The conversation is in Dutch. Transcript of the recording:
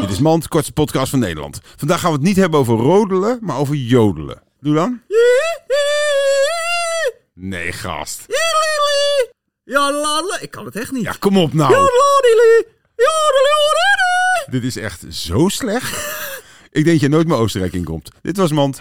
Dit is Mand, kortste podcast van Nederland. Vandaag gaan we het niet hebben over rodelen, maar over jodelen. Doe dan. Nee, gast. Ja, lala. Ik kan het echt niet. Ja, kom op nou. Dit is echt zo slecht. Ik denk dat je nooit meer Oostenrijk inkomt. Dit was Mand.